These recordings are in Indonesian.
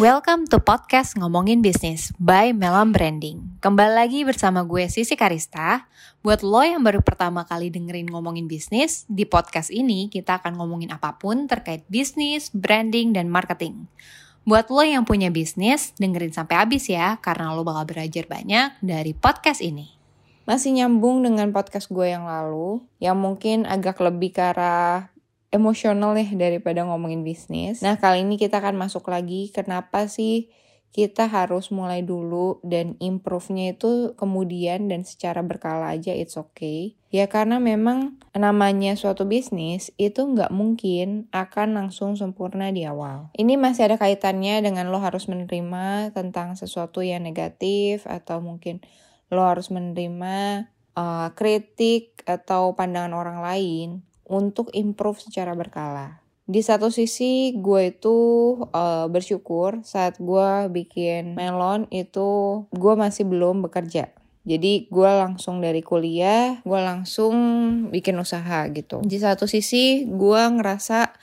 Welcome to podcast Ngomongin Bisnis by Melam Branding. Kembali lagi bersama gue Sisi Karista. Buat lo yang baru pertama kali dengerin ngomongin bisnis, di podcast ini kita akan ngomongin apa pun terkait bisnis, branding, dan marketing. Buat lo yang punya bisnis, dengerin sampai habis ya, karena lo bakal belajar banyak dari podcast ini. Masih nyambung dengan podcast gue yang lalu, yang mungkin agak lebih ke arah emosional ya daripada ngomongin bisnis. Nah kali ini kita akan masuk lagi kenapa sih kita harus mulai dulu dan improve-nya itu kemudian dan secara berkala aja it's okay. Ya karena memang namanya suatu bisnis itu nggak mungkin akan langsung sempurna di awal. Ini masih ada kaitannya dengan lo harus menerima tentang sesuatu yang negatif atau mungkin lo harus menerima uh, kritik atau pandangan orang lain untuk improve secara berkala. Di satu sisi gue itu uh, bersyukur saat gue bikin melon itu gue masih belum bekerja. Jadi gue langsung dari kuliah, gue langsung bikin usaha gitu. Di satu sisi gue ngerasa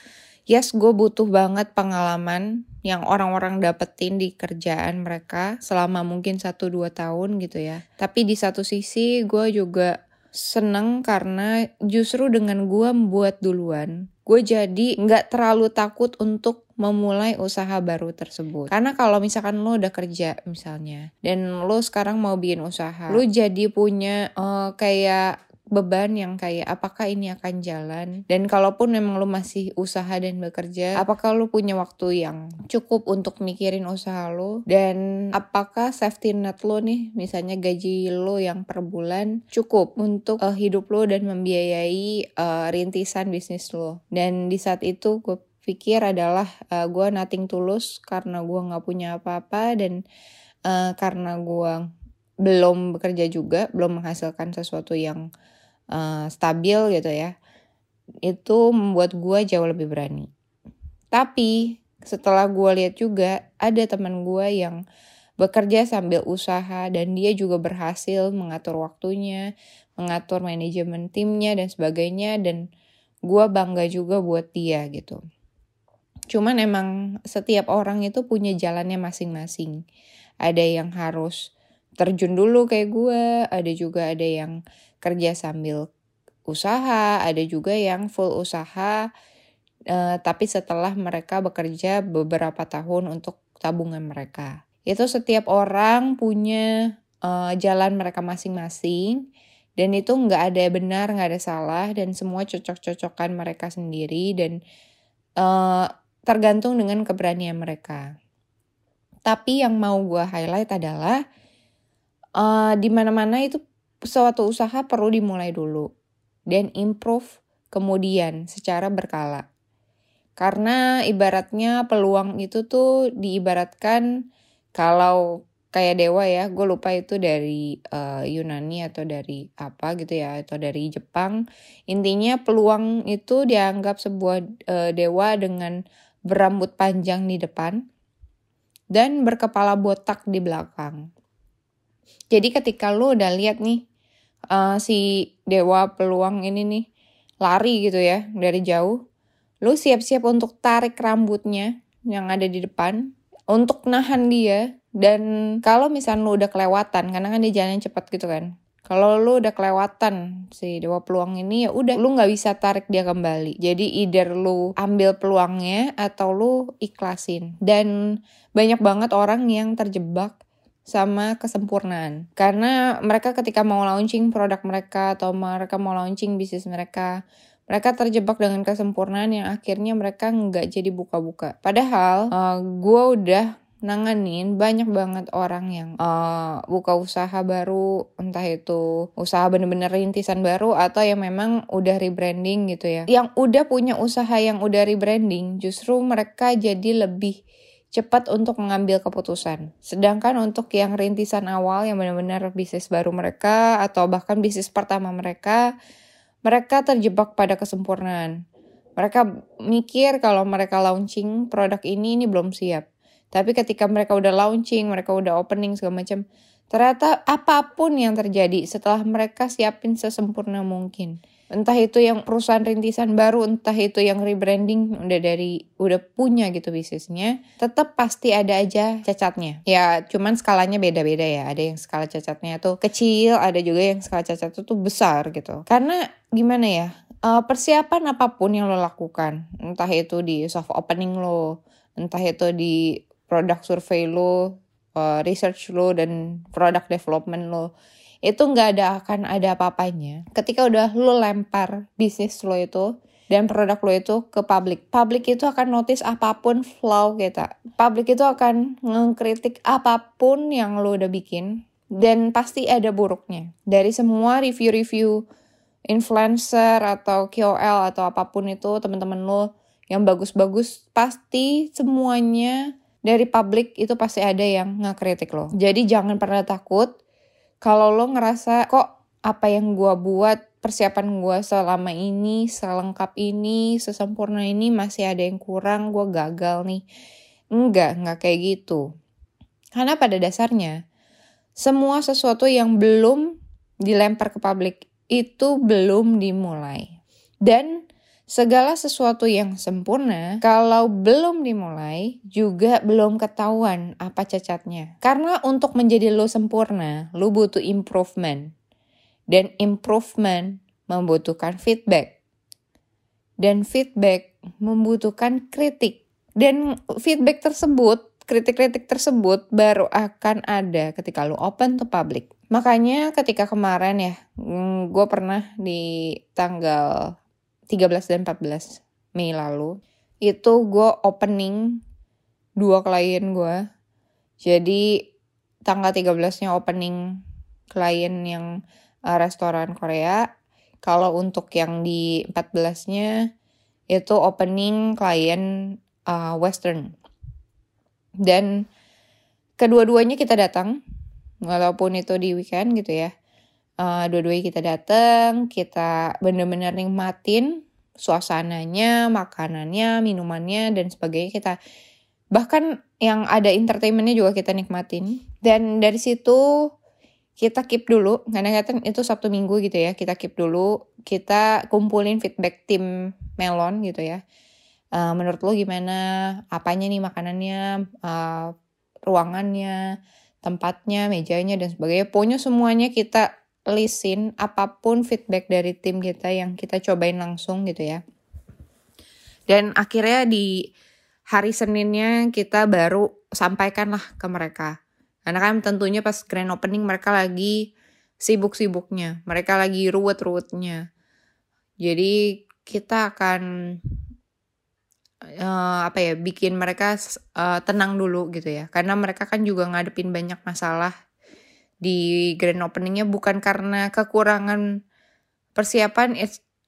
yes gue butuh banget pengalaman yang orang-orang dapetin di kerjaan mereka selama mungkin 1-2 tahun gitu ya. Tapi di satu sisi gue juga seneng karena justru dengan gue membuat duluan, gue jadi nggak terlalu takut untuk memulai usaha baru tersebut. Karena kalau misalkan lo udah kerja misalnya, dan lo sekarang mau bikin usaha, lo jadi punya uh, kayak beban yang kayak apakah ini akan jalan? Dan kalaupun memang lo masih usaha dan bekerja apakah lo punya waktu yang cukup untuk mikirin usaha lo dan apakah safety net lo nih misalnya gaji lo yang per bulan cukup untuk uh, hidup lo dan membiayai uh, rintisan bisnis lo dan di saat itu gue pikir adalah uh, gue nothing tulus karena gue nggak punya apa-apa dan uh, karena gue belum bekerja juga, belum menghasilkan sesuatu yang stabil gitu ya itu membuat gue jauh lebih berani tapi setelah gue lihat juga ada teman gue yang bekerja sambil usaha dan dia juga berhasil mengatur waktunya, mengatur manajemen timnya dan sebagainya dan gue bangga juga buat dia gitu. Cuman emang setiap orang itu punya jalannya masing-masing. Ada yang harus terjun dulu kayak gue, ada juga ada yang kerja sambil usaha, ada juga yang full usaha uh, tapi setelah mereka bekerja beberapa tahun untuk tabungan mereka. Itu setiap orang punya uh, jalan mereka masing-masing dan itu nggak ada benar, nggak ada salah dan semua cocok-cocokan mereka sendiri dan uh, tergantung dengan keberanian mereka. Tapi yang mau gue highlight adalah uh, di mana-mana itu suatu usaha perlu dimulai dulu dan improve kemudian secara berkala. Karena ibaratnya peluang itu tuh diibaratkan kalau kayak dewa ya, gue lupa itu dari uh, Yunani atau dari apa gitu ya, atau dari Jepang. Intinya peluang itu dianggap sebuah uh, dewa dengan berambut panjang di depan dan berkepala botak di belakang. Jadi ketika lu udah lihat nih uh, si dewa peluang ini nih lari gitu ya dari jauh, lu siap-siap untuk tarik rambutnya yang ada di depan untuk nahan dia dan kalau misalnya lu udah kelewatan karena kan dia jalan cepat gitu kan. Kalau lu udah kelewatan si dewa peluang ini ya udah lu nggak bisa tarik dia kembali. Jadi either lu ambil peluangnya atau lu ikhlasin. Dan banyak banget orang yang terjebak sama kesempurnaan. Karena mereka ketika mau launching produk mereka atau mereka mau launching bisnis mereka, mereka terjebak dengan kesempurnaan yang akhirnya mereka nggak jadi buka-buka. Padahal uh, gue udah nanganin banyak banget orang yang uh, buka usaha baru, entah itu usaha bener-bener rintisan baru atau yang memang udah rebranding gitu ya. Yang udah punya usaha yang udah rebranding, justru mereka jadi lebih cepat untuk mengambil keputusan. Sedangkan untuk yang rintisan awal yang benar-benar bisnis baru mereka atau bahkan bisnis pertama mereka, mereka terjebak pada kesempurnaan. Mereka mikir kalau mereka launching produk ini ini belum siap. Tapi ketika mereka udah launching, mereka udah opening segala macam, ternyata apa pun yang terjadi setelah mereka siapin sesempurna mungkin, entah itu yang perusahaan rintisan baru entah itu yang rebranding udah dari udah punya gitu bisnisnya tetap pasti ada aja cacatnya. Ya cuman skalanya beda-beda ya. Ada yang skala cacatnya tuh kecil ada juga yang skala cacat itu tuh besar gitu. Karena gimana ya uh, persiapan apa pun yang lo lakukan entah itu di soft opening lo entah itu di product survey lo uh, research lo dan product development lo itu nggak ada akan ada apa-apanya ketika udah lo lempar bisnis lo itu dan produk lo itu ke publik. Publik itu akan notice apa pun flow kita. Publik itu akan ngekritik apa pun yang lo udah bikin dan pasti ada buruknya. Dari semua review-review influencer atau KOL atau apa pun itu teman-teman lo yang bagus-bagus pasti semuanya dari publik itu pasti ada yang ngekritik lo. Jadi jangan pernah takut kalau lo ngerasa kok apa yang gue buat persiapan gue selama ini selengkap ini sesempurna ini masih ada yang kurang gue gagal nih. Enggak enggak kayak gitu. Karena pada dasarnya semua sesuatu yang belum dilempar ke publik itu belum dimulai. Dan Segala sesuatu yang sempurna, kalau belum dimulai, juga belum ketahuan apa cacatnya. Karena untuk menjadi lo sempurna, lo butuh improvement. Dan improvement membutuhkan feedback. Dan feedback membutuhkan kritik. Dan feedback tersebut, kritik-kritik tersebut baru akan ada ketika lo open to public. Makanya ketika kemarin ya, mm, gue pernah di tanggal 13 dan 14 Mei lalu itu gue opening dua klien gue jadi tanggal 13 nya opening klien yang uh, restoran Korea. Kalau untuk yang di 14 nya itu opening klien uh, western. Dan kedua-duanya kita datang walaupun itu di weekend gitu ya uh, dua-duanya kita datang kita bener-bener nikmatin suasananya makanannya minumannya dan sebagainya kita. Bahkan yang ada entertainmentnya juga kita nikmatin. Dan dari situ kita keep dulu karena kan itu sabtu minggu gitu ya kita keep dulu. Kita kumpulin feedback tim melon gitu ya. Uh, menurut lo gimana? Apanya nih makanannya? Uh, ruangannya tempatnya mejanya dan sebagainya. Pokoknya semuanya kita listin apa pun feedback dari tim kita yang kita cobain langsung gitu ya. Dan akhirnya di hari Seninnya kita baru sampaikan lah ke mereka. Karena kan tentunya pas grand opening mereka lagi sibuk-sibuknya. Mereka lagi ruwet-ruwetnya. Jadi kita akan uh, apa ya bikin mereka uh, tenang dulu gitu ya. Karena mereka kan juga ngadepin banyak masalah di grand openingnya bukan karena kekurangan persiapan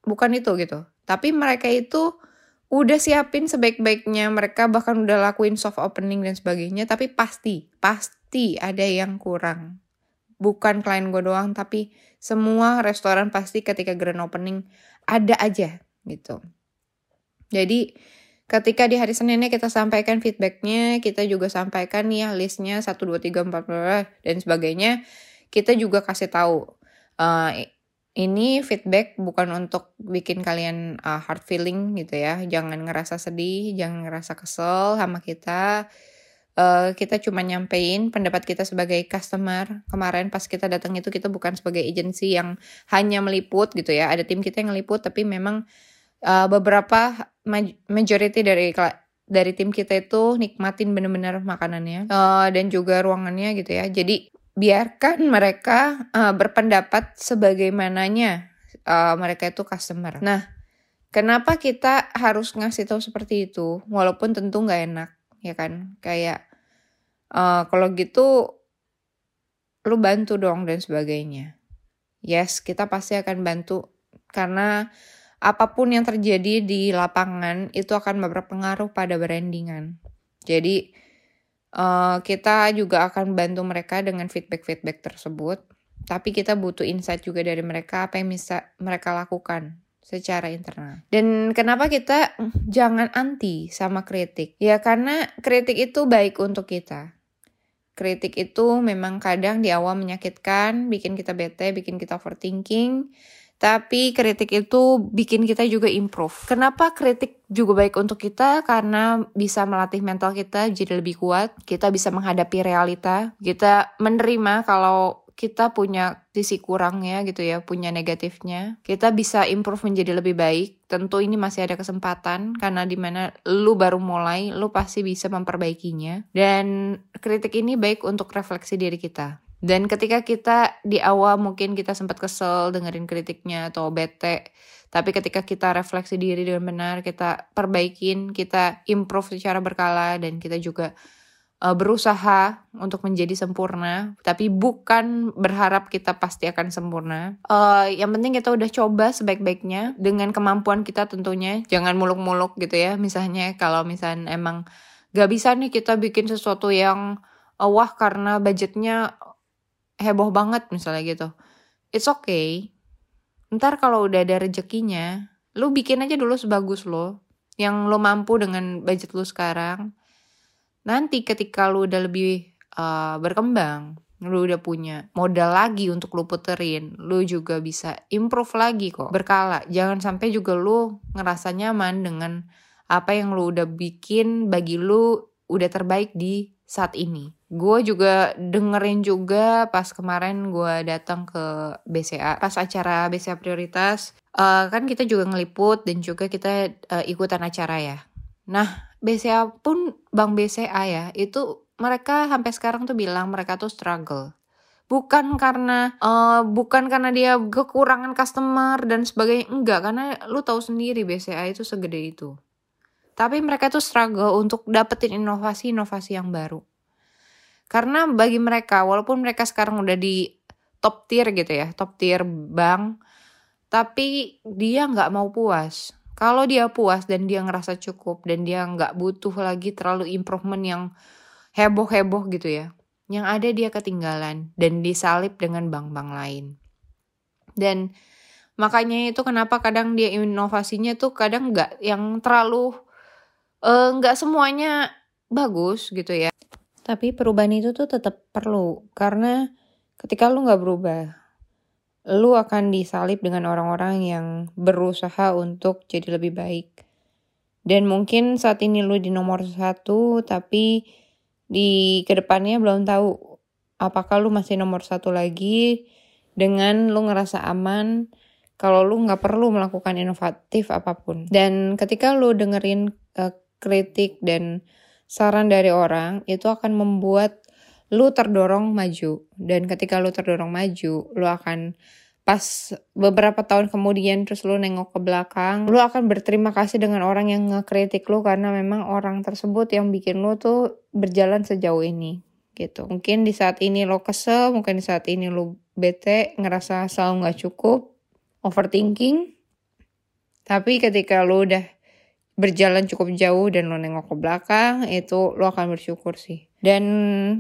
bukan itu gitu. Tapi mereka itu udah siapin sebaik-baiknya mereka bahkan udah lakuin soft opening dan sebagainya tapi pasti pasti ada yang kurang. Bukan klien gue doang tapi semua restoran pasti ketika grand opening ada aja gitu. Jadi Ketika di hari Seninnya kita sampaikan feedbacknya, kita juga sampaikan nih ya listnya 1, 2, 3, 4, dan sebagainya. Kita juga kasih tahu, uh, ini feedback bukan untuk bikin kalian uh, hard feeling gitu ya. Jangan ngerasa sedih, jangan ngerasa kesel sama kita. Uh, kita cuma nyampein pendapat kita sebagai customer. Kemarin pas kita datang itu kita bukan sebagai agensi yang hanya meliput gitu ya. Ada tim kita yang meliput tapi memang uh, beberapa majority dari dari tim kita itu nikmatin bener-bener makanannya uh, dan juga ruangannya gitu ya. Jadi biarkan mereka uh, berpendapat sebagaimananya uh, mereka itu customer. Nah, kenapa kita harus ngasih tahu seperti itu? Walaupun tentu nggak enak, ya kan? Kayak uh, kalau gitu lu bantu dong dan sebagainya. Yes, kita pasti akan bantu karena apa pun yang terjadi di lapangan itu akan berpengaruh pada brandingan. Jadi uh, kita juga akan bantu mereka dengan feedback-feedback tersebut. Tapi kita butuh insight juga dari mereka apa yang bisa mereka lakukan secara internal. Dan kenapa kita jangan anti sama kritik? Ya karena kritik itu baik untuk kita. Kritik itu memang kadang di awal menyakitkan, bikin kita bete, bikin kita overthinking tapi kritik itu bikin kita juga improve. Kenapa kritik juga baik untuk kita? Karena bisa melatih mental kita jadi lebih kuat. Kita bisa menghadapi realita. Kita menerima kalau kita punya sisi kurangnya gitu ya, punya negatifnya. Kita bisa improve menjadi lebih baik. Tentu ini masih ada kesempatan karena di mana lu baru mulai, lu pasti bisa memperbaikinya. Dan kritik ini baik untuk refleksi diri kita. Dan ketika kita di awal mungkin kita sempat kesel dengerin kritiknya atau bete, tapi ketika kita refleksi diri dengan benar, kita perbaikin, kita improve secara berkala dan kita juga uh, berusaha untuk menjadi sempurna, tapi bukan berharap kita pasti akan sempurna. Uh, yang penting kita udah coba sebaik-baiknya dengan kemampuan kita tentunya, jangan muluk-muluk gitu ya. Misalnya kalau misalnya emang gak bisa nih kita bikin sesuatu yang uh, wah karena budgetnya heboh banget misalnya gitu. It's okay. Ntar kalau udah ada rezekinya, lu bikin aja dulu sebagus lo. Yang lo mampu dengan budget lu sekarang. Nanti ketika lu udah lebih uh, berkembang, lu udah punya modal lagi untuk lu puterin, lu juga bisa improve lagi kok, berkala. Jangan sampai juga lu ngerasa nyaman dengan apa yang lu udah bikin bagi lu udah terbaik di saat ini. Gue juga dengerin juga pas kemarin gue datang ke BCA, pas acara BCA Prioritas, uh, kan kita juga ngeliput dan juga kita uh, ikutan acara ya. Nah, BCA pun Bang BCA ya, itu mereka sampai sekarang tuh bilang mereka tuh struggle. Bukan karena uh, bukan karena dia kekurangan customer dan sebagainya, enggak karena lu tahu sendiri BCA itu segede itu. Tapi mereka tuh struggle untuk dapetin inovasi-inovasi yang baru karena bagi mereka, walaupun mereka sekarang udah di top tier gitu ya, top tier bank, tapi dia nggak mau puas. Kalau dia puas dan dia ngerasa cukup dan dia nggak butuh lagi terlalu improvement yang heboh-heboh gitu ya. Yang ada dia ketinggalan dan disalip dengan bank-bank lain. Dan makanya itu kenapa kadang dia inovasinya tuh kadang nggak yang terlalu nggak uh, semuanya bagus gitu ya. Tapi perubahan itu tuh tetap perlu karena ketika lu nggak berubah, lu akan disalib dengan orang-orang yang berusaha untuk jadi lebih baik. Dan mungkin saat ini lu di nomor satu, tapi di ke depannya belum tahu apakah lu masih nomor satu lagi dengan lu ngerasa aman kalau lu nggak perlu melakukan inovatif apa pun. Dan ketika lu dengerin uh, kritik dan saran dari orang itu akan membuat lu terdorong maju. Dan ketika lu terdorong maju lu akan pas beberapa tahun kemudian terus lu nengok ke belakang lu akan berterima kasih dengan orang yang ngekritik lu karena memang orang tersebut yang bikin lu tuh berjalan sejauh ini gitu. Mungkin di saat ini lo kesel mungkin di saat ini lu bete ngerasa selalu nggak cukup overthinking. Tapi ketika lu udah berjalan cukup jauh dan lo nengok ke belakang itu lo akan bersyukur sih dan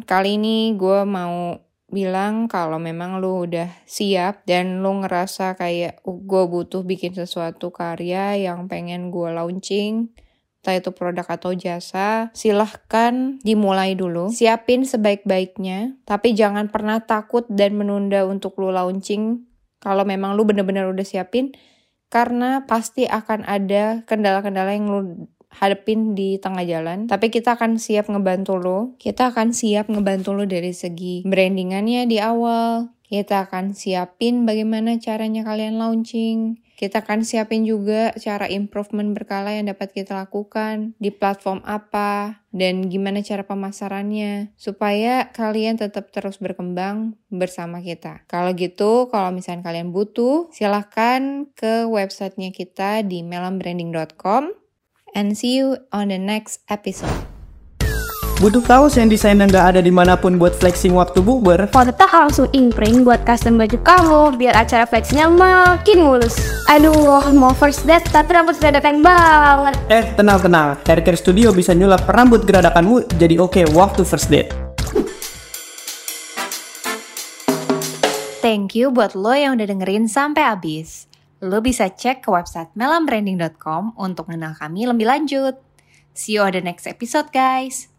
kali ini gue mau bilang kalau memang lo udah siap dan lo ngerasa kayak uh, gue butuh bikin sesuatu karya yang pengen gue launching entah itu produk atau jasa, silahkan dimulai dulu. Siapin sebaik-baiknya, tapi jangan pernah takut dan menunda untuk lo launching. Kalau memang lo bener-bener udah siapin, karena pasti akan ada kendala-kendala yang lu hadepin di tengah jalan. Tapi kita akan siap ngebantu lo. Kita akan siap ngebantu lo dari segi brandingannya di awal. Kita akan siapin bagaimana caranya kalian launching. Kita akan siapin juga cara improvement berkala yang dapat kita lakukan di platform apa dan gimana cara pemasarannya supaya kalian tetap terus berkembang bersama kita. Kalau gitu, kalau misalnya kalian butuh, silahkan ke websitenya kita di melambranding.com and see you on the next episode. Butuh kaos yang desainnya nggak ada di mana pun buat flexing waktu bukber? Foto langsung imprint buat custom baju kamu biar acara flexingnya makin mulus. Aduh, mau first date tapi rambut geradakan banget. Eh, tenang-tenang. Haircare Studio bisa nyulap rambut geradakanmu jadi oke okay waktu first date. Thank you buat lo yang udah dengerin sampai habis. Lo bisa cek ke website melambranding.com untuk mengenal kami lebih lanjut. See you on the next episode guys.